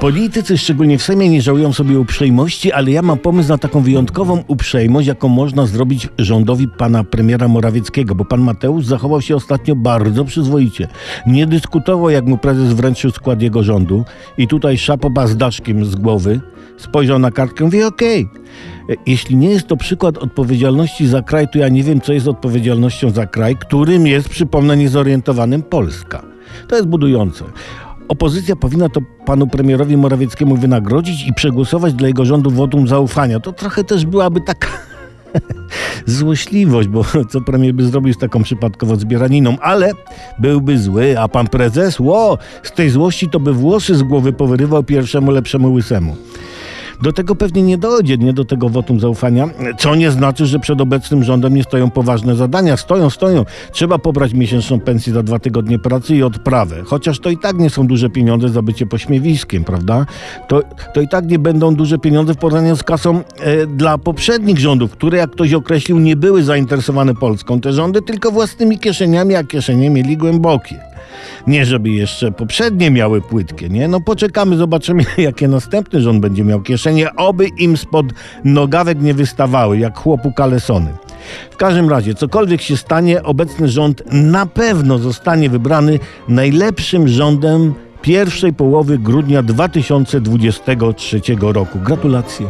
Politycy, szczególnie w Sejmie, nie żałują sobie uprzejmości, ale ja mam pomysł na taką wyjątkową uprzejmość, jaką można zrobić rządowi pana premiera Morawieckiego, bo pan Mateusz zachował się ostatnio bardzo przyzwoicie. Nie dyskutował, jak mu prezes wręczył skład jego rządu i tutaj szapoba z daszkiem z głowy spojrzał na kartkę i mówi okej. Jeśli nie jest to przykład odpowiedzialności za kraj, to ja nie wiem, co jest odpowiedzialnością za kraj, którym jest, przypomnę, niezorientowanym Polska. To jest budujące. Opozycja powinna to panu premierowi Morawieckiemu wynagrodzić i przegłosować dla jego rządu wotum zaufania. To trochę też byłaby taka złośliwość, bo co premier by zrobił z taką przypadkowo zbieraniną, ale byłby zły, a pan prezes, ło, z tej złości to by włosy z głowy powyrywał pierwszemu lepszemu łysemu. Do tego pewnie nie dojdzie, nie do tego wotum zaufania, co nie znaczy, że przed obecnym rządem nie stoją poważne zadania. Stoją, stoją. Trzeba pobrać miesięczną pensję za dwa tygodnie pracy i odprawę. Chociaż to i tak nie są duże pieniądze za bycie pośmiewiskiem, prawda? To, to i tak nie będą duże pieniądze w porównaniu z kasą e, dla poprzednich rządów, które, jak ktoś określił, nie były zainteresowane Polską. Te rządy tylko własnymi kieszeniami, a kieszenie mieli głębokie. Nie, żeby jeszcze poprzednie miały płytkie, nie? No poczekamy, zobaczymy, jakie następny rząd będzie miał kieszenie, oby im spod nogawek nie wystawały, jak chłopu kalesony. W każdym razie, cokolwiek się stanie, obecny rząd na pewno zostanie wybrany najlepszym rządem pierwszej połowy grudnia 2023 roku. Gratulacje.